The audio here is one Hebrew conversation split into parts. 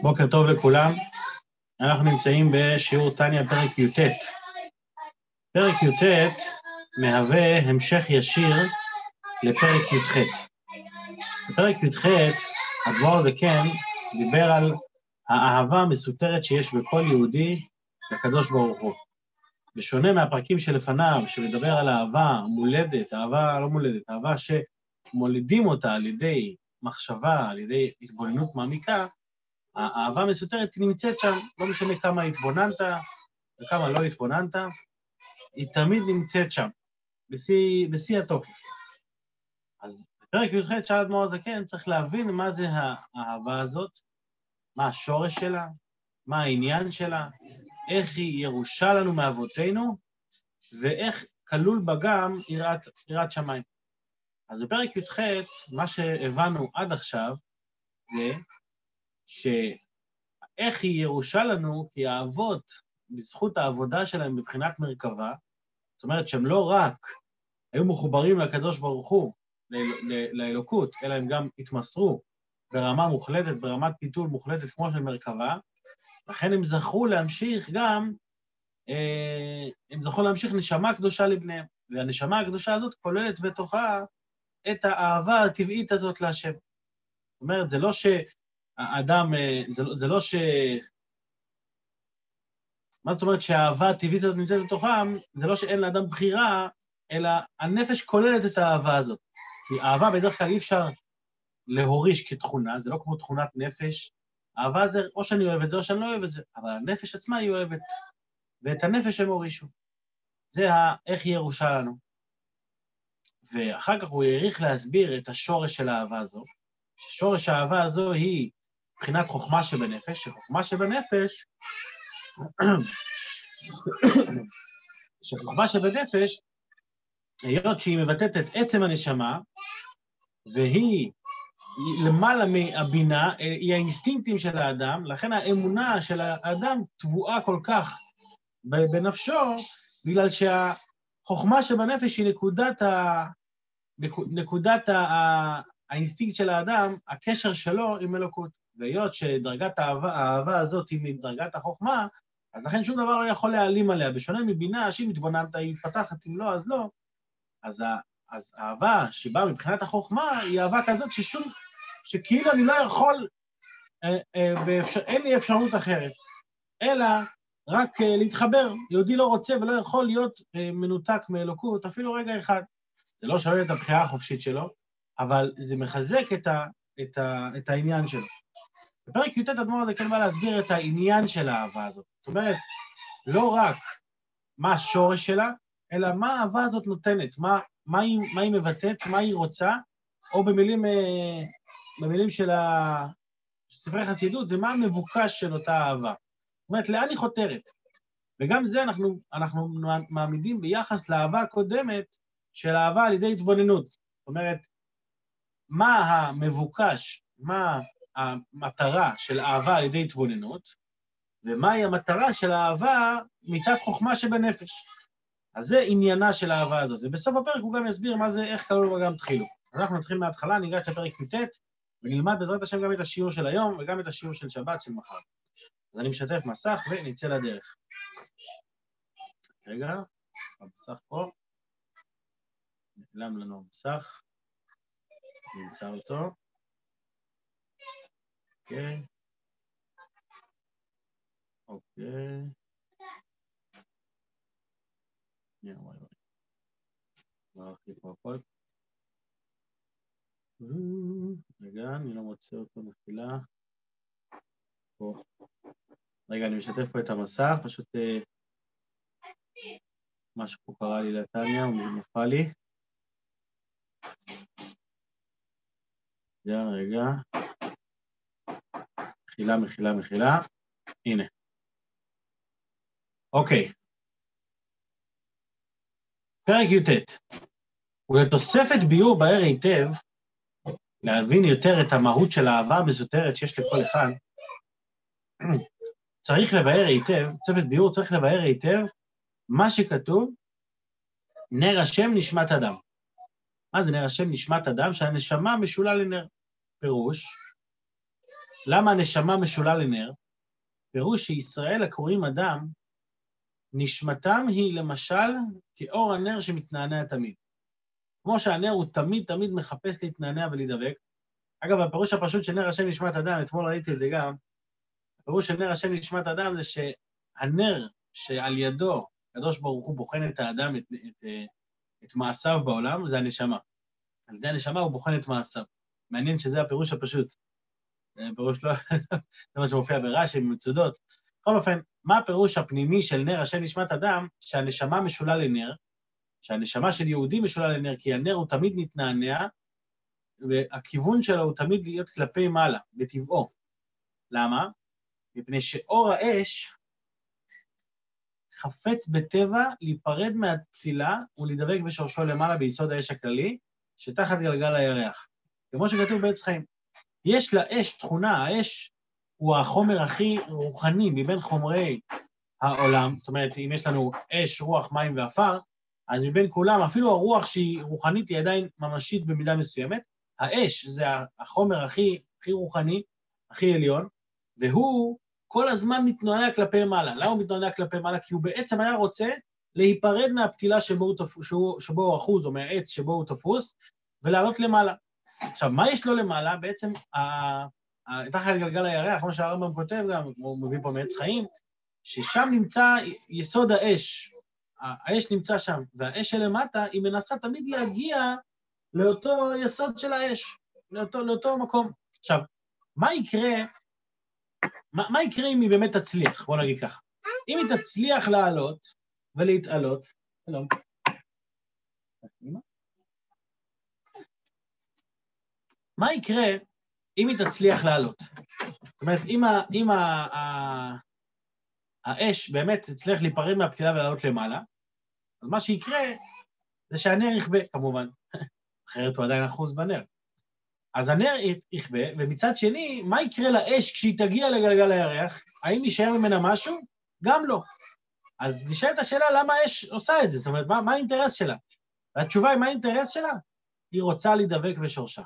בוקר טוב לכולם. אנחנו נמצאים בשיעור טניה פרק י"ט. פרק י"ט מהווה המשך ישיר לפרק י"ח. בפרק י"ח, הדבור הזקן דיבר על האהבה המסותרת שיש בכל יהודי לקדוש ברוך הוא. בשונה מהפרקים שלפניו, שמדבר על אהבה מולדת, אהבה לא מולדת, אהבה שמולידים אותה על ידי מחשבה, על ידי התבוננות מעמיקה, האהבה המסותרת נמצאת שם, לא משנה כמה התבוננת וכמה לא התבוננת, היא תמיד נמצאת שם, בשיא, בשיא התוקף. אז בפרק י"ח שאל אדמו"ר הזקן צריך להבין מה זה האהבה הזאת, מה השורש שלה, מה העניין שלה, איך היא ירושה לנו מאבותינו, ואיך כלול בה גם יראת, יראת שמיים. אז בפרק י"ח, מה שהבנו עד עכשיו זה שאיך היא ירושה לנו, כי האבות, בזכות העבודה שלהם מבחינת מרכבה, זאת אומרת שהם לא רק היו מחוברים לקדוש ברוך הוא, לאלוקות, אלא הם גם התמסרו ברמה מוחלטת, ברמת פיתול מוחלטת כמו של מרכבה, לכן הם זכו להמשיך גם, אה, הם זכו להמשיך נשמה קדושה לבניהם, והנשמה הקדושה הזאת כוללת בתוכה את האהבה הטבעית הזאת להשם. זאת אומרת, זה לא שהאדם, אה, זה, לא, זה לא ש... מה זאת אומרת שהאהבה הטבעית הזאת נמצאת בתוכם? זה לא שאין לאדם בחירה, אלא הנפש כוללת את האהבה הזאת. כי אהבה בדרך כלל אי אפשר להוריש כתכונה, זה לא כמו תכונת נפש. אהבה זה או שאני אוהב את זה או שאני לא אוהב את זה, אבל הנפש עצמה היא אוהבת, ואת הנפש הם הורישו. זה ה... איך היא ירושה לנו. ואחר כך הוא העריך להסביר את השורש של האהבה הזו, ששורש האהבה הזו היא מבחינת חוכמה שבנפש, שחוכמה שבנפש, שחוכמה שבנפש, היות שהיא מבטאת את עצם הנשמה, והיא למעלה מהבינה, היא האינסטינקטים של האדם, לכן האמונה של האדם טבועה כל כך בנפשו, בגלל שהחוכמה שבנפש היא נקודת, ה... נקודת ה... האינסטינקט של האדם, הקשר שלו עם אלוקות. והיות שדרגת האהבה, האהבה הזאת היא מדרגת החוכמה, אז לכן שום דבר לא יכול להעלים עליה. בשונה מבינה, שאם התבוננת, היא מתפתחת, אם לא, אז לא. אז, אז האהבה שבאה מבחינת החוכמה היא אהבה כזאת ששום, שכאילו אני לא יכול, אה, אה, באפשר, אין לי אפשרות אחרת, אלא רק אה, להתחבר. יהודי לא רוצה ולא יכול להיות אה, מנותק מאלוקות אפילו רגע אחד. זה לא שואל את הבחירה החופשית שלו, אבל זה מחזק את, ה, את, ה, את העניין שלו. בפרק י"ט אדמו"ר הזה כן בא להסביר את העניין של האהבה הזאת. זאת אומרת, לא רק מה השורש שלה, אלא מה האהבה הזאת נותנת, מה, מה, היא, מה היא מבטאת, מה היא רוצה, או במילים, אה, במילים של. ספרי חסידות, זה מה המבוקש של אותה אהבה. זאת אומרת, לאן היא חותרת? וגם זה אנחנו, אנחנו מעמידים ביחס לאהבה הקודמת של אהבה על ידי התבוננות. זאת אומרת, מה המבוקש, מה המטרה של אהבה על ידי התבוננות, ומהי המטרה של אהבה מצד חוכמה שבנפש. אז זה עניינה של האהבה הזאת. ובסוף הפרק הוא גם יסביר מה זה, איך כלול בה גם תחילו. אז אנחנו נתחיל מההתחלה, ניגש לפרק י"ט, ונלמד בעזרת השם גם את השיעור של היום וגם את השיעור של שבת של מחר. אז אני משתף מסך ונצא לדרך. רגע, המסך פה. נעלם לנו המסך. נמצא אותו. אוקיי. אוקיי. רגע, אני לא מוצא אותו מחילה. רגע, אני משתף פה את המסך, פשוט אה, משהו פה קרה לי לטניה, הוא נפל לי. רגע, רגע. מחילה, מחילה, מחילה. הנה. אוקיי. פרק י"ט. ולתוספת ביור בהר היטב, להבין יותר את המהות של האהבה המסותרת שיש לכל אחד, צריך לבאר היטב, תוספת ביור צריך לבאר היטב מה שכתוב, נר השם נשמת אדם. מה זה נר השם נשמת אדם? שהנשמה משולה לנר. פירוש, למה הנשמה משולה לנר? פירוש שישראל הקוראים אדם, נשמתם היא למשל כאור הנר שמתנענע תמיד. כמו שהנר הוא תמיד תמיד מחפש להתנענע ולהידבק. אגב, הפירוש הפשוט של נר השם נשמת אדם, אתמול ראיתי את זה גם, הפירוש של נר השם נשמת אדם זה שהנר שעל ידו הקדוש ברוך הוא בוחן את האדם, את, את, את מעשיו בעולם, זה הנשמה. על ידי הנשמה הוא בוחן את מעשיו. מעניין שזה הפירוש הפשוט. זה פירוש לא... זה מה שמופיע ברש"י, במצודות. בכל אופן, מה הפירוש הפנימי של נר השם נשמת אדם? שהנשמה משולה לנר, שהנשמה של יהודי משולה לנר, כי הנר הוא תמיד מתנענע, והכיוון שלו הוא תמיד להיות כלפי מעלה, בטבעו. למה? מפני שאור האש חפץ בטבע להיפרד מהתפילה ולהידבק בשורשו למעלה ביסוד האש הכללי, שתחת גלגל הירח. כמו שכתוב בעץ חיים. יש לאש תכונה, האש הוא החומר הכי רוחני מבין חומרי העולם, זאת אומרת, אם יש לנו אש, רוח, מים ועפר, אז מבין כולם, אפילו הרוח שהיא רוחנית היא עדיין ממשית במידה מסוימת, האש זה החומר הכי, הכי רוחני, הכי עליון, והוא כל הזמן מתנועע כלפי מעלה. למה הוא מתנועע כלפי מעלה? כי הוא בעצם היה רוצה להיפרד מהפתילה שבו הוא, תפוס, שבו הוא אחוז, או מהעץ שבו הוא תפוס, ולעלות למעלה. עכשיו, מה יש לו למעלה? בעצם, תחת גלגל הירח, כמו שהרמב"ם כותב גם, הוא מביא פה מעץ חיים, ששם נמצא יסוד האש. האש נמצא שם, והאש שלמטה, היא מנסה תמיד להגיע לאותו יסוד של האש, לאותו, לאותו מקום. עכשיו, מה יקרה מה, מה יקרה אם היא באמת תצליח? בוא נגיד ככה. אם היא תצליח לעלות ולהתעלות, שלום. מה יקרה אם היא תצליח לעלות? זאת אומרת, אם, ה, אם ה, ה, האש באמת תצליח להיפרד מהפתילה ולעלות למעלה, אז מה שיקרה זה שהנר יכבה, כמובן. אחרת הוא עדיין אחוז בנר. אז הנר יכבה, ומצד שני, מה יקרה לאש כשהיא תגיע לגלגל הירח? האם יישאר ממנה משהו? גם לא. אז נשאלת השאלה למה האש עושה את זה, זאת אומרת, מה, מה האינטרס שלה? והתשובה היא, מה האינטרס שלה? היא רוצה להידבק בשורשה.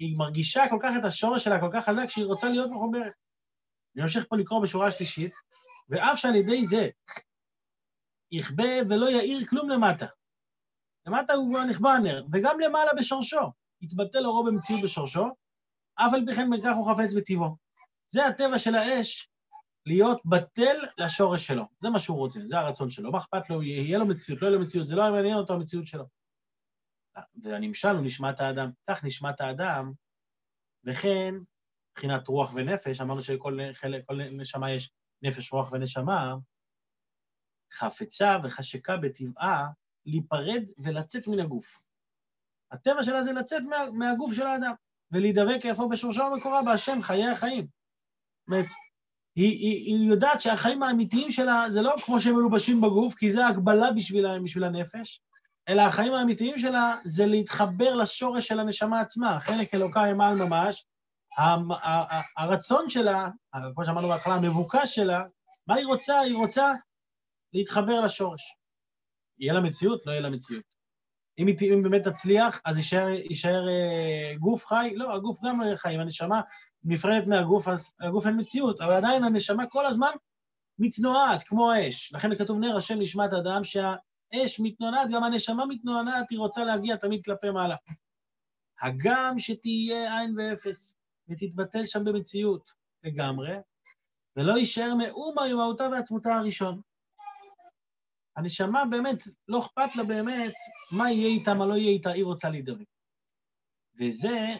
היא מרגישה כל כך את השורש שלה כל כך חזק שהיא רוצה להיות מחוברת. אני ממשיך פה לקרוא בשורה שלישית, ואף שעל ידי זה יכבה ולא יאיר כלום למטה. למטה הוא כבר נכבה הנר, וגם למעלה בשורשו. יתבטל אורו במציאות בשורשו, אף על פי כן מכך הוא חפץ בטבעו. זה הטבע של האש, להיות בטל לשורש שלו. זה מה שהוא רוצה, זה הרצון שלו. מה אכפת לו, יהיה לו מציאות, לא יהיה לו מציאות, זה לא מעניין אותו המציאות שלו. והנמשל הוא נשמת האדם. כך נשמת האדם, וכן, מבחינת רוח ונפש, אמרנו שלכל חלק, נשמה יש נפש, רוח ונשמה, חפצה וחשקה בטבעה להיפרד ולצאת מן הגוף. הטבע שלה זה לצאת מה, מהגוף של האדם, ולהידבק איפה בשורשו המקורה, בהשם, חיי החיים. זאת היא, היא, היא יודעת שהחיים האמיתיים שלה זה לא כמו שהם מלובשים בגוף, כי זה הגבלה בשביל, בשביל הנפש, אלא החיים האמיתיים שלה זה להתחבר לשורש של הנשמה עצמה, חלק אלוקה אמל ממש. הרצון שלה, כמו שאמרנו בהתחלה, המבוקש שלה, מה היא רוצה? היא רוצה להתחבר לשורש. יהיה לה מציאות? לא יהיה לה מציאות. אם היא אם באמת תצליח, אז יישאר, יישאר אה, גוף חי? לא, הגוף גם לא חי. אם הנשמה נפרדת מהגוף, אז הגוף אין מציאות, אבל עדיין הנשמה כל הזמן מתנועעת, כמו האש. לכן כתוב נר השם נשמת אדם, שהאש מתנועעת, גם הנשמה מתנועעת, היא רוצה להגיע תמיד כלפי מעלה. הגם שתהיה עין ואפס, ותתבטל שם במציאות לגמרי, ולא יישאר מאומה ממהותה ועצמותה הראשון. הנשמה באמת, לא אכפת לה באמת מה יהיה איתה, מה לא יהיה איתה, היא רוצה להידבק. וזה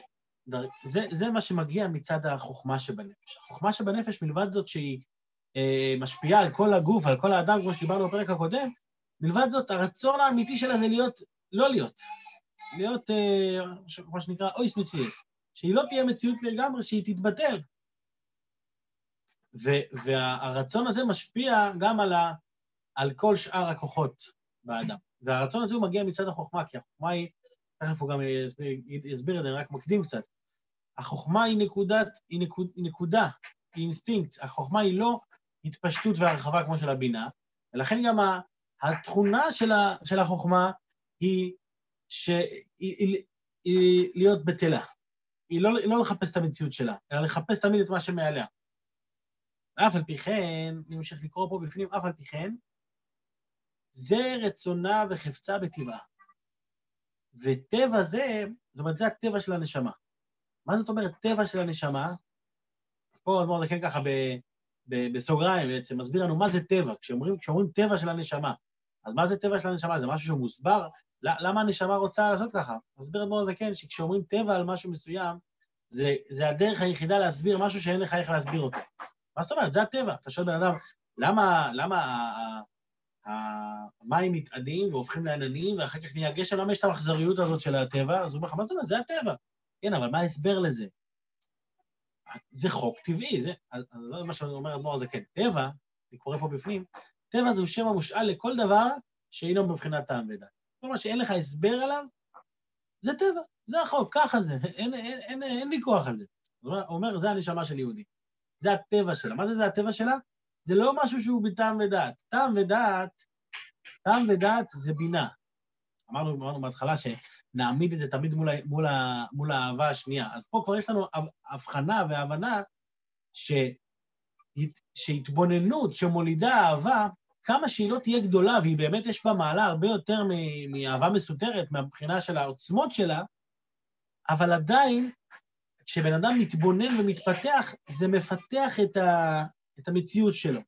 זה, זה מה שמגיע מצד החוכמה שבנפש. החוכמה שבנפש, מלבד זאת שהיא אה, משפיעה על כל הגוף, על כל האדם, כמו שדיברנו בפרק הקודם, מלבד זאת, הרצון האמיתי שלה זה להיות, לא להיות, להיות, אה, מה שנקרא, אויס מציאס, שהיא לא תהיה מציאות לגמרי, שהיא תתבטל. והרצון הזה משפיע גם על, ה, על כל שאר הכוחות באדם. והרצון הזה הוא מגיע מצד החוכמה, כי החוכמה היא, תכף הוא גם יסביר, יסביר את זה, אני רק מקדים קצת. החוכמה היא נקודת, היא, נקוד, נקודה, היא אינסטינקט. החוכמה היא לא התפשטות והרחבה כמו של הבינה, ולכן גם התכונה של, ה, של החוכמה היא, ש, היא, היא, היא להיות בטלה. היא לא, לא לחפש את המציאות שלה, אלא לחפש תמיד את מה שמעליה. אף על פי כן, אני ממשיך לקרוא פה בפנים, אף על פי כן, זה רצונה וחפצה בטבעה. וטבע זה, זאת אומרת, זה הטבע של הנשמה. מה זאת אומרת טבע של הנשמה? פה אדמו"ר זקן ככה ב, ב, בסוגריים בעצם, מסביר לנו מה זה טבע. כשאומרים, כשאומרים טבע של הנשמה, אז מה זה טבע של הנשמה? זה משהו שהוא מוסבר? למה הנשמה רוצה לעשות ככה? מסביר אדמו"ר זקן שכשאומרים טבע על משהו מסוים, זה, זה הדרך היחידה להסביר משהו שאין לך איך להסביר אותו. מה זאת אומרת? זה הטבע. אתה שואל בן אדם, למה, למה המים מתאדים והופכים לעננים, ואחר כך נהיה גשם, למה יש את המחזריות הזאת של הטבע? אז הוא אומר לך, מה זאת אומרת? זה הטבע. כן, אבל מה ההסבר לזה? זה חוק טבעי, זה, אז זה מה שאומר אדמו"ר הזה, כן, טבע, אני קורא פה בפנים, טבע זהו שם המושאל לכל דבר שאינו בבחינת טעם ודעת. כל מה שאין לך הסבר עליו, זה טבע, זה החוק, ככה זה, אין, אין, אין, אין אין ויכוח על זה. הוא אומר, זה הנשמה של יהודי. זה הטבע שלה. מה זה זה הטבע שלה? זה לא משהו שהוא בטעם ודעת. טעם ודעת, טעם ודעת זה בינה. אמרנו, אמרנו בהתחלה שנעמיד את זה תמיד מול, מול, מול האהבה השנייה. אז פה כבר יש לנו הבחנה והבנה ש, שהתבוננות שמולידה אהבה, כמה שהיא לא תהיה גדולה, והיא באמת יש בה מעלה הרבה יותר מאהבה מסותרת, מהבחינה של העוצמות שלה, אבל עדיין, כשבן אדם מתבונן ומתפתח, זה מפתח את, ה, את המציאות שלו.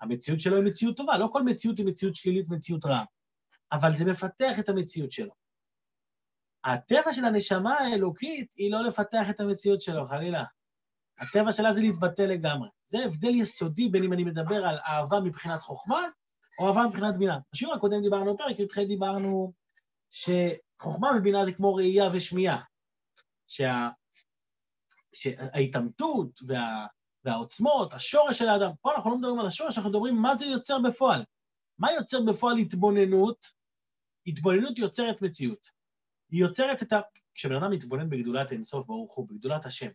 המציאות שלו היא מציאות טובה, לא כל מציאות היא מציאות שלילית ומציאות רעה, אבל זה מפתח את המציאות שלו. הטבע של הנשמה האלוקית היא לא לפתח את המציאות שלו, חלילה. הטבע שלה זה להתבטא לגמרי. זה הבדל יסודי בין אם אני מדבר על אהבה מבחינת חוכמה, או אהבה מבחינת בינה. בשיעור הקודם דיברנו, פרק י"ח דיברנו שחוכמה ובינה זה כמו ראייה ושמיעה. שה... שההתעמתות וה... והעוצמות, השורש של האדם, פה אנחנו לא מדברים על השורש, אנחנו מדברים מה זה יוצר בפועל. מה יוצר בפועל התבוננות? התבוננות יוצרת מציאות. היא יוצרת את ה... כשבן אדם מתבונן בגדולת אינסוף ברוך הוא, בגדולת השם,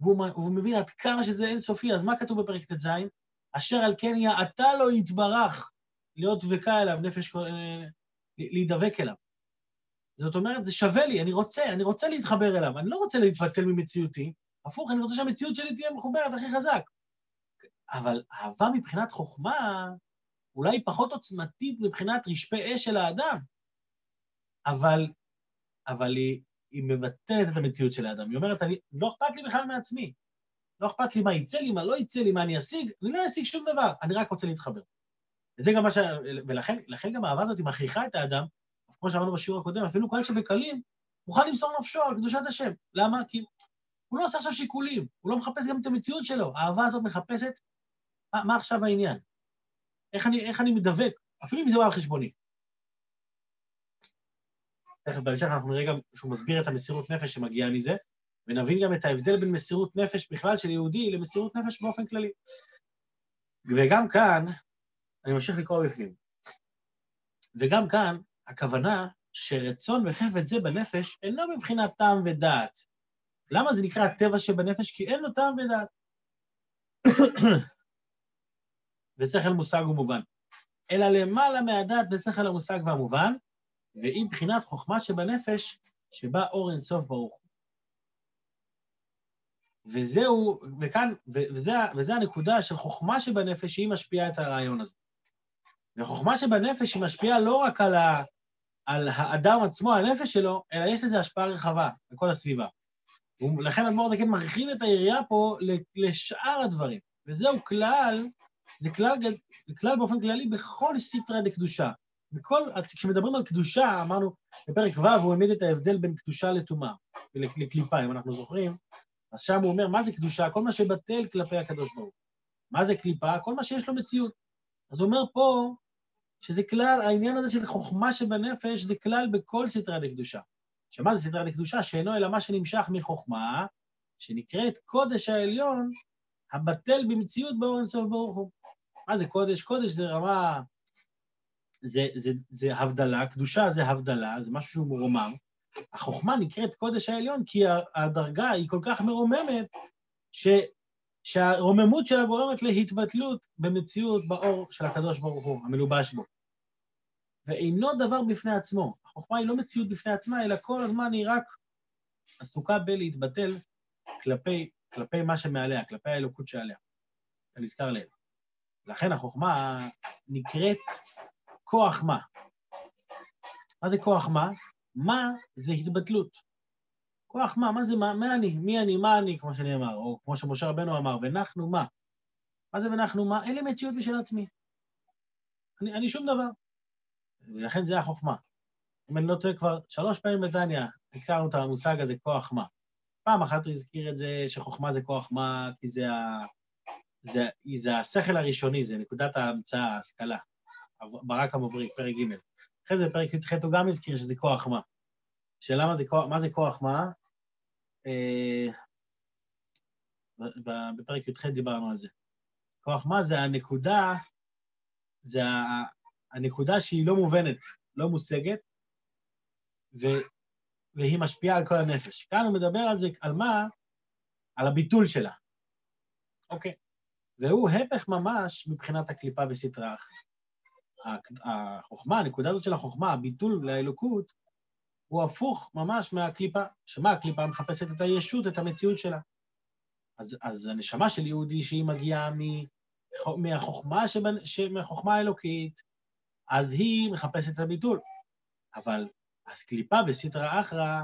והוא, והוא מבין עד כמה שזה אינסופי, אז מה כתוב בפרק ט"ז? אשר על כן יעתה לו יתברך, להיות דבקה אליו, נפש, אה, להידבק אליו. זאת אומרת, זה שווה לי, אני רוצה, אני רוצה להתחבר אליו, אני לא רוצה להתבטל ממציאותי, הפוך, אני רוצה שהמציאות שלי תהיה מחוברת הכי חזק. אבל אהבה מבחינת חוכמה, אולי פחות עוצמתית מבחינת רשפי אש של האדם, אבל, אבל היא, היא מבטלת את המציאות של האדם. היא אומרת, אני, לא אכפת לי בכלל מעצמי. לא אכפת לי מה יצא לי, מה לא יצא לי, מה אני אשיג, אני לא אשיג שום דבר, אני רק רוצה להתחבר. וזה גם מה ש... ולכן גם האהבה הזאת מכריחה את האדם, כמו שאמרנו בשיעור הקודם, אפילו כל שבקלים, מוכן למסור נפשו על קדושת השם. למה? כי הוא לא עושה עכשיו שיקולים, הוא לא מחפש גם את המציאות שלו. האהבה הזאת מחפשת, מה, מה עכשיו העניין? איך אני, איך אני מדבק, אפילו אם זה בא על חשבוני. תכף בהמשך אנחנו נראה גם שהוא מסביר את המסירות נפש שמגיעה מזה, ונבין גם את ההבדל בין מסירות נפש בכלל של יהודי למסירות נפש באופן כללי. וגם כאן, אני ממשיך לקרוא בפנים, וגם כאן הכוונה שרצון וחפץ זה בנפש אינו מבחינת טעם ודעת. למה זה נקרא הטבע שבנפש? כי אין לו טעם ודעת. ושכל מושג ומובן. אלא למעלה מהדעת ושכל המושג והמובן, והיא בחינת חוכמה שבנפש, שבה אור אינסוף ברוך הוא. וזהו, וכאן, וזה, וזה הנקודה של חוכמה שבנפש שהיא משפיעה את הרעיון הזה. וחוכמה שבנפש היא משפיעה לא רק על, ה, על האדם עצמו, הנפש שלו, אלא יש לזה השפעה רחבה לכל הסביבה. ולכן אדמו"ר זקן מרחיב את היריעה פה לשאר הדברים. וזהו כלל, זה כלל, כלל באופן כללי בכל סטרא דקדושה. בכל, כשמדברים על קדושה, אמרנו בפרק ו', הוא העמיד את ההבדל בין קדושה לטומאה ולקליפה, אם אנחנו זוכרים, אז שם הוא אומר, מה זה קדושה? כל מה שבטל כלפי הקדוש ברוך. מה זה קליפה? כל מה שיש לו מציאות. אז הוא אומר פה, שזה כלל, העניין הזה של חוכמה שבנפש, זה כלל בכל סדרי דקדושה. שמה זה סדרי דקדושה? שאינו אלא מה שנמשך מחוכמה, שנקראת קודש העליון, הבטל במציאות באור אינסוף ברוך הוא. מה זה קודש? קודש זה רמה, זה, זה, זה הבדלה, קדושה זה הבדלה, זה משהו שהוא מרומם. החוכמה נקראת קודש העליון כי הדרגה היא כל כך מרוממת, ש, שהרוממות שלה גורמת להתבטלות במציאות באור של הקדוש ברוך הוא, המלובש בו. ואינו דבר בפני עצמו. החוכמה היא לא מציאות בפני עצמה, אלא כל הזמן היא רק עסוקה בלהתבטל כלפי, כלפי מה שמעליה, כלפי האלוקות שעליה, כנזכר לעיל. לכן החוכמה נקראת כוח מה. מה זה כוח מה? מה זה התבטלות. כוח מה? מה זה מה? מה אני? מי אני? מה אני? כמו שנאמר, או כמו שמשה רבנו אמר, ונחנו מה? מה זה ונחנו מה? אין לי מציאות בשביל עצמי. אני, אני שום דבר. ולכן זה החוכמה. אם אני לא טועה כבר שלוש פעמים בטניה, הזכרנו את המושג הזה, כוח מה. פעם אחת הוא הזכיר את זה שחוכמה זה כוח מה, כי זה, ה... זה, זה השכל הראשוני, זה נקודת ההמצאה, ההשכלה. ברק המבריק, פרק ג'. אחרי זה בפרק י"ח הוא גם הזכיר שזה כוח מה. שאלה מה זה כוח מה? זה כוח מה? אה, בפרק י"ח דיברנו על זה. כוח מה זה הנקודה, זה הנקודה שהיא לא מובנת, לא מושגת, ו, והיא משפיעה על כל הנפש. כאן הוא מדבר על זה, על מה? על הביטול שלה. אוקיי. והוא הפך ממש מבחינת הקליפה וסטרה אחרת. החוכמה, הנקודה הזאת של החוכמה, הביטול לאלוקות, הוא הפוך ממש מהקליפה. שמה הקליפה מחפשת את הישות, את המציאות שלה. אז, אז הנשמה של יהודי, שהיא מגיעה מ, מהחוכמה, שבנ, מהחוכמה האלוקית, אז היא מחפשת את הביטול. אבל אז קליפה וסטרא אחרא,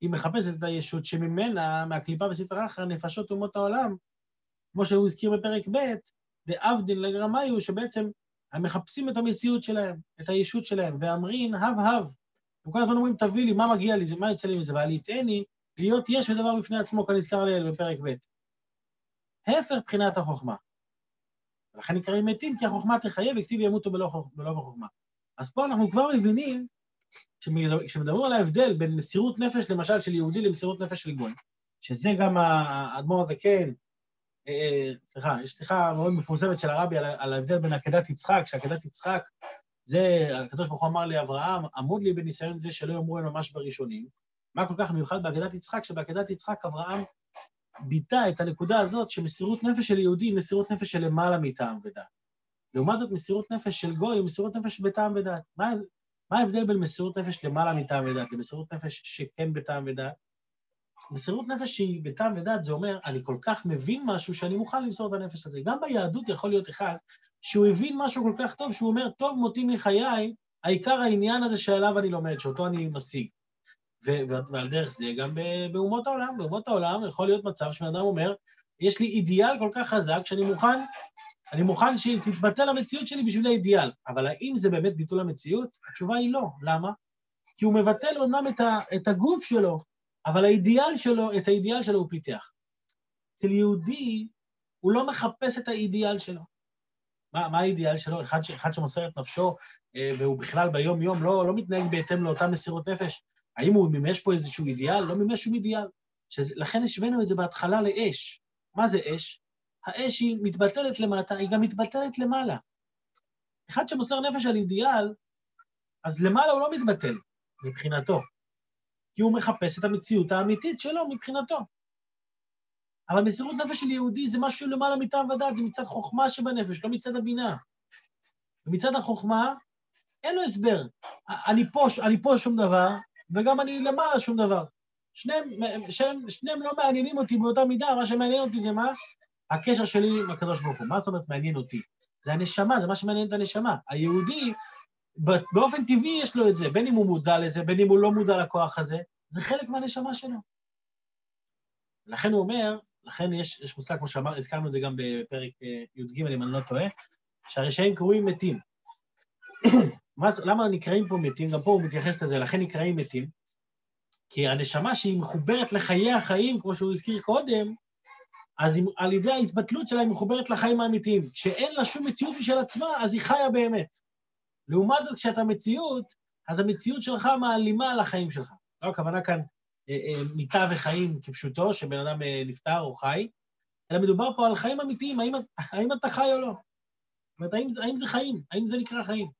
היא מחפשת את הישות שממנה, מהקליפה וסטרא אחרא, נפשות אומות העולם, כמו שהוא הזכיר בפרק ב', דאבדין לגרמיו, שבעצם הם מחפשים את המציאות שלהם, את הישות שלהם, ואמרין, הב הב. הם כל הזמן אומרים, תביא לי, מה מגיע לי, מה יוצא לי מזה? ועל יתעני, להיות יש ודבר בפני עצמו, כנזכר לעיל בפרק ב'. הפך בחינת החוכמה. ולכן נקראים מתים, כי החוכמה תחייב, וכתיב ימותו בלא, בלא בחוכמה. אז פה אנחנו כבר מבינים, כשמדברים על ההבדל בין מסירות נפש, למשל, של יהודי למסירות נפש של גוי, שזה גם האדמו"ר הזקן, כן, סליחה, יש שיחה מאוד מפורסמת של הרבי על, על ההבדל בין עקדת יצחק, שעקדת יצחק, זה, הקדוש ברוך הוא אמר לאברהם, עמוד לי בניסיון זה שלא יאמרו הם ממש בראשונים. מה כל כך מיוחד בעקדת יצחק? שבעקדת יצחק אברהם ביטא את הנקודה הזאת שמסירות נפש של יהודי היא מסירות נפש של למעלה מטעם ודעת. לעומת זאת, מסירות נפש של גוי היא מסירות נפש בטעם ודעת. מה, מה ההבדל בין מסירות נפש למעלה מטעם ודעת למסירות נפש שכן בטעם ודעת? מסירות נפש שהיא בטעם ודעת, זה אומר, אני כל כך מבין משהו שאני מוכן למסור את הנפש הזה. גם ביהדות יכול להיות אחד שהוא הבין משהו כל כך טוב, שהוא אומר, טוב מותי מחיי, העיקר העניין הזה שעליו אני לומד, שאותו אני משיג. ועל דרך זה גם באומות העולם. באומות העולם יכול להיות מצב שבן אדם אומר, יש לי אידיאל כל כך חזק שאני מוכן, אני מוכן שתתבטל המציאות שלי בשביל האידיאל. אבל האם זה באמת ביטול המציאות? התשובה היא לא. למה? כי הוא מבטל אומנם את, את הגוף שלו, אבל האידיאל שלו, את האידיאל שלו הוא פיתח. אצל יהודי, הוא לא מחפש את האידיאל שלו. מה, מה האידיאל שלו? אחד, ש, אחד שמוסר את נפשו, אה, והוא בכלל ביום-יום לא, לא מתנהג בהתאם לאותה מסירות נפש, האם הוא מימש פה איזשהו אידיאל? לא מימש שום אידיאל. שזה, לכן השווינו את זה בהתחלה לאש. מה זה אש? האש היא מתבטלת למטה, היא גם מתבטלת למעלה. אחד שמוסר נפש על אידיאל, אז למעלה הוא לא מתבטל, מבחינתו. כי הוא מחפש את המציאות האמיתית שלו מבחינתו. אבל מסירות נפש של יהודי זה משהו למעלה מטעם ודעת, זה מצד חוכמה שבנפש, לא מצד הבינה. ומצד החוכמה, אין לו הסבר. אני פה, אני פה שום דבר, וגם אני למעלה שום דבר. שניהם, שניהם, שניהם לא מעניינים אותי באותה מידה, מה שמעניין אותי זה מה? הקשר שלי עם הקדוש ברוך הוא. מה זאת אומרת מעניין אותי? זה הנשמה, זה מה שמעניין את הנשמה. היהודי, באופן טבעי יש לו את זה, בין אם הוא מודע לזה, בין אם הוא לא מודע לכוח הזה, זה חלק מהנשמה שלו. לכן הוא אומר, לכן יש, יש מושג, כמו שאמר, הזכרנו את זה גם בפרק אה, י"ג, אם אני לא טועה, שהרשעים קרויים מתים. מה, למה נקראים פה מתים? גם פה הוא מתייחס לזה, לכן נקראים מתים. כי הנשמה שהיא מחוברת לחיי החיים, כמו שהוא הזכיר קודם, אז היא, על ידי ההתבטלות שלה היא מחוברת לחיים האמיתיים. כשאין לה שום מציאות משל עצמה, אז היא חיה באמת. לעומת זאת, כשאתה מציאות, אז המציאות שלך מעלימה על החיים שלך. לא הכוונה כאן אה, אה, מיטה וחיים כפשוטו, שבן אדם אה, נפטר או חי, אלא מדובר פה על חיים אמיתיים, האם, האם אתה חי או לא. זאת אומרת, האם, האם זה חיים? האם זה נקרא חיים?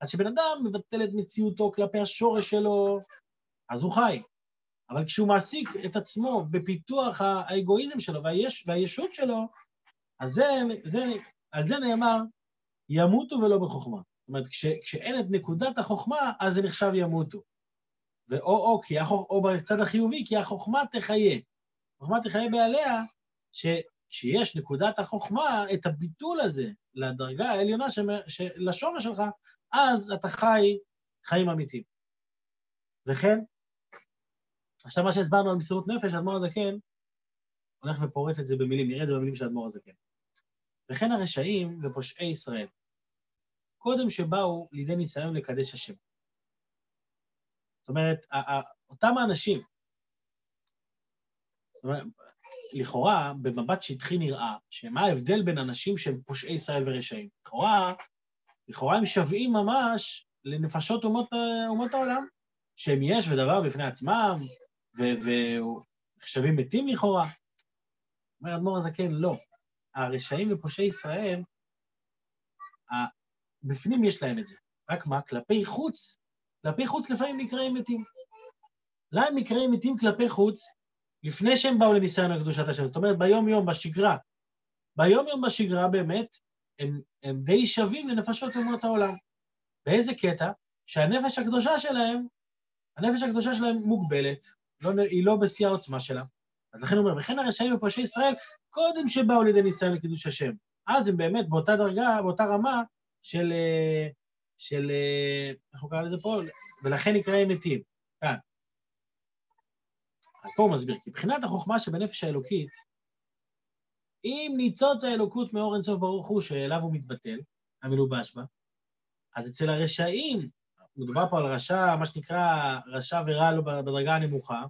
אז כשבן אדם מבטל את מציאותו כלפי השורש שלו, אז הוא חי. אבל כשהוא מעסיק את עצמו בפיתוח האגואיזם שלו והיש, והישות שלו, אז זה, זה, על זה נאמר, ימותו ולא בחוכמה. זאת אומרת, כש, כשאין את נקודת החוכמה, אז זה נחשב ימותו. ואו או. או בצד החיובי, כי החוכמה תחיה. החוכמה תחיה בעליה, שכשיש נקודת החוכמה, את הביטול הזה לדרגה העליונה של... לשורש שלך, אז אתה חי חיים אמיתיים. וכן, עכשיו מה שהסברנו על מסירות נפש, האדמו"ר הזקן הולך ופורט את זה במילים, נראה את זה במילים של האדמו"ר הזקן. וכן הרשעים ופושעי ישראל, קודם שבאו לידי ניסיון לקדש השם. זאת אומרת, אותם האנשים, זאת אומרת, לכאורה, במבט שטחי נראה, שמה ההבדל בין אנשים שהם פושעי ישראל ורשעים? לכאורה, לכאורה הם שווים ממש לנפשות אומות, אומות העולם, שהם יש ודבר בפני עצמם, ונחשבים מתים לכאורה. אומר אדמו"ר הזקן, לא. הרשעים ופושעי ישראל, בפנים יש להם את זה. רק מה? כלפי חוץ, כלפי חוץ לפעמים נקראים מתים. למה הם נקראים מתים כלפי חוץ? לפני שהם באו לניסיון הקדושת השם. זאת אומרת, ביום-יום, בשגרה. ביום-יום בשגרה באמת, הם, הם די שווים לנפשות אומות העולם. באיזה קטע? שהנפש הקדושה שלהם, הנפש הקדושה שלהם מוגבלת, לא, היא לא בשיא העוצמה שלה. אז לכן הוא אומר, וכן הרשעים ופושעי ישראל, קודם שבאו לידי ניסיון לקידוש השם. אז הם באמת באותה דרגה, באותה רמה של, אה, של, אה, איך הוא קרא לזה פה? ולכן נקראים מתים. כאן. אז פה הוא מסביר, כי מבחינת החוכמה שבנפש האלוקית, אם ניצוץ האלוקות מאור אינסוף ברוך הוא, שאליו הוא מתבטל, המלובש בה, אז אצל הרשעים, מדובר פה על רשע, מה שנקרא רשע ורע לו בדרגה הנמוכה,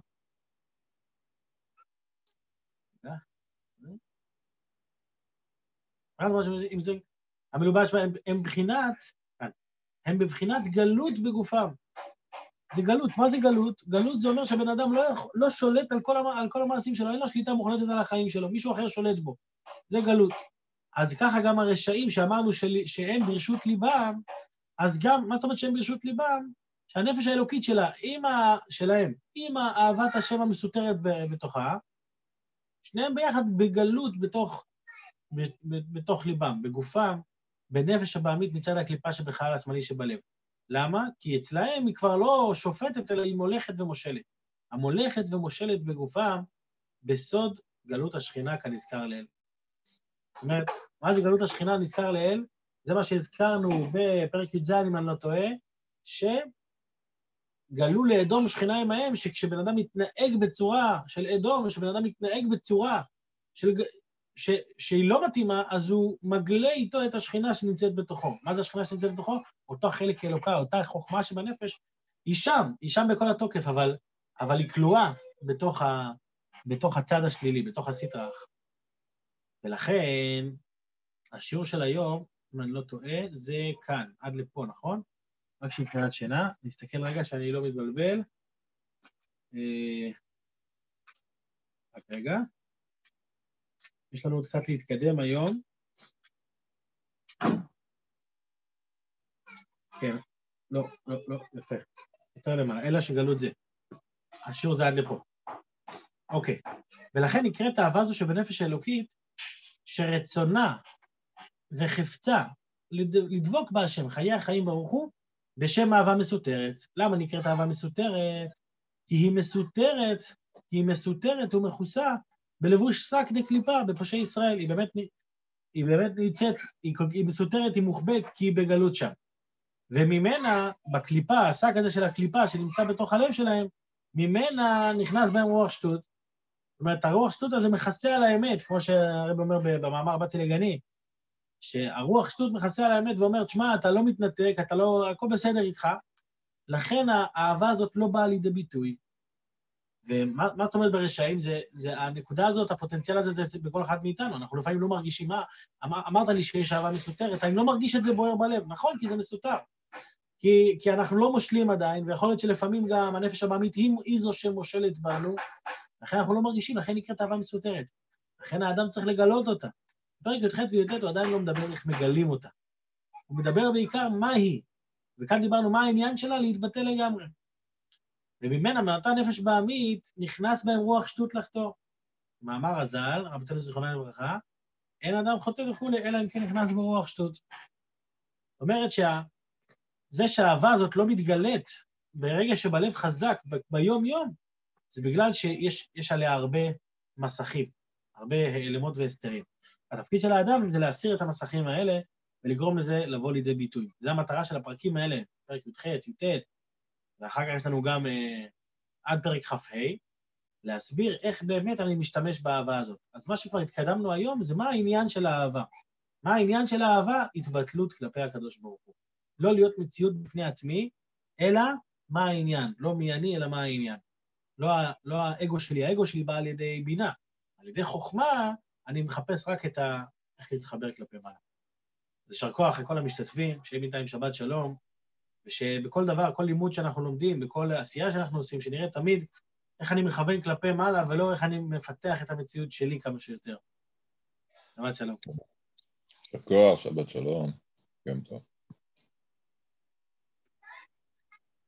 המלובש בה הם בבחינת, הם גלות בגופם. זה גלות. מה זה גלות? גלות זה אומר שבן אדם לא, לא שולט על כל, על כל המעשים שלו, אין לו שליטה מוחלטת על החיים שלו, מישהו אחר שולט בו. זה גלות. אז ככה גם הרשעים שאמרנו של, שהם ברשות ליבם, אז גם, מה זאת אומרת שהם ברשות ליבם? שהנפש האלוקית שלה, עם ה, שלהם, עם אהבת השם המסותרת בתוכה, שניהם ביחד בגלות בתוך, בתוך ליבם, בגופם, בנפש הבעמית מצד הקליפה שבחלל השמאלי שבלב. למה? כי אצלהם היא כבר לא שופטת, אלא היא מולכת ומושלת. המולכת ומושלת בגופם בסוד גלות השכינה כנזכר לאל. זאת אומרת, מה זה גלות השכינה נזכר לאל? זה מה שהזכרנו בפרק י"ז, אם אני לא טועה, שגלו לאדום שכינה עמהם, שכשבן אדם מתנהג בצורה של אדום, כשבן אדם מתנהג בצורה של, ש, שהיא לא מתאימה, אז הוא מגלה איתו את השכינה שנמצאת בתוכו. מה זה השכינה שנמצאת בתוכו? אותו חלק אלוקה, אותה חוכמה שבנפש, היא שם, היא שם בכל התוקף, אבל, אבל היא כלואה בתוך, ה, בתוך הצד השלילי, בתוך הסטרח. ולכן, השיעור של היום, אם אני לא טועה, זה כאן, עד לפה, נכון? רק שמבחינת שינה. נסתכל רגע שאני לא מתבלבל. אה, רק רגע. יש לנו עוד קצת להתקדם היום. כן, לא, לא, לא, יפה. יותר למעלה, אלא שגלות זה. השיעור זה עד לפה. אוקיי, ולכן נקראת האהבה הזו שבנפש האלוקית, שרצונה וחפצה לדבוק בהשם, חיי החיים ברוך הוא, בשם אהבה מסותרת. למה נקראת אהבה מסותרת? כי היא מסותרת, כי היא מסותרת ומכוסה בלבוש שק דקליפה, בפושעי ישראל, היא באמת, היא באמת נמצאת, היא, היא מסותרת, היא מוחבאת, כי היא בגלות שם. וממנה, בקליפה, השק הזה של הקליפה שנמצא בתוך הלב שלהם, ממנה נכנס בהם רוח שטות. זאת אומרת, הרוח שטות הזה מכסה על האמת, כמו שהרב אומר במאמר באתי לגני, שהרוח שטות מכסה על האמת ואומר, תשמע, אתה לא מתנתק, אתה לא, הכל בסדר איתך, לכן האהבה הזאת לא באה לידי ביטוי. ומה זאת אומרת ברשעים? זה, זה הנקודה הזאת, הפוטנציאל הזה, זה בכל אחד מאיתנו. אנחנו לפעמים לא מרגישים מה... אמר, אמרת לי שיש אהבה מסותרת, אני לא מרגיש את זה בוער בלב. נכון, כי זה מסותר. כי, כי אנחנו לא מושלים עדיין, ויכול להיות שלפעמים גם הנפש הבעמית היא, היא זו שמושלת בנו, לכן אנחנו לא מרגישים, לכן נקראת אהבה מסותרת. לכן האדם צריך לגלות אותה. בפרק י"ח וי"ט הוא עדיין לא מדבר איך מגלים אותה. הוא מדבר בעיקר מה היא. וכאן דיברנו מה העניין שלה להתבטא לגמרי. וממנה, מאותה נפש בעמית, נכנס בהם רוח שטות לחתור. מאמר הז"ל, רבותינו זיכרונה לברכה, אין אדם חוטא וכולי, אלא אם כן נכנס בו רוח שטות. זאת אומרת שזה שהאהבה הזאת לא מתגלית ברגע שבלב חזק, ביום-יום, זה בגלל שיש עליה הרבה מסכים, הרבה העלמות והסתרים. התפקיד של האדם זה להסיר את המסכים האלה ולגרום לזה לבוא לידי ביטוי. זו המטרה של הפרקים האלה, פרק י"ח, י"ט, ואחר כך יש לנו גם אה, עד פרק כ"ה, להסביר איך באמת אני משתמש באהבה הזאת. אז מה שכבר התקדמנו היום זה מה העניין של האהבה. מה העניין של האהבה? התבטלות כלפי הקדוש ברוך הוא. לא להיות מציאות בפני עצמי, אלא מה העניין. לא מי אני, אלא מה העניין. לא, לא האגו שלי, האגו שלי בא על ידי בינה. על ידי חוכמה, אני מחפש רק את ה... איך להתחבר כלפי מעלה. אז יישר כוח לכל המשתתפים, שיהיה בינתיים שבת שלום, ושבכל דבר, כל לימוד שאנחנו לומדים, בכל עשייה שאנחנו עושים, שנראה תמיד איך אני מכוון כלפי מעלה, ולא איך אני מפתח את המציאות שלי כמה שיותר. שבת שלום. שבת שלום. גם טוב.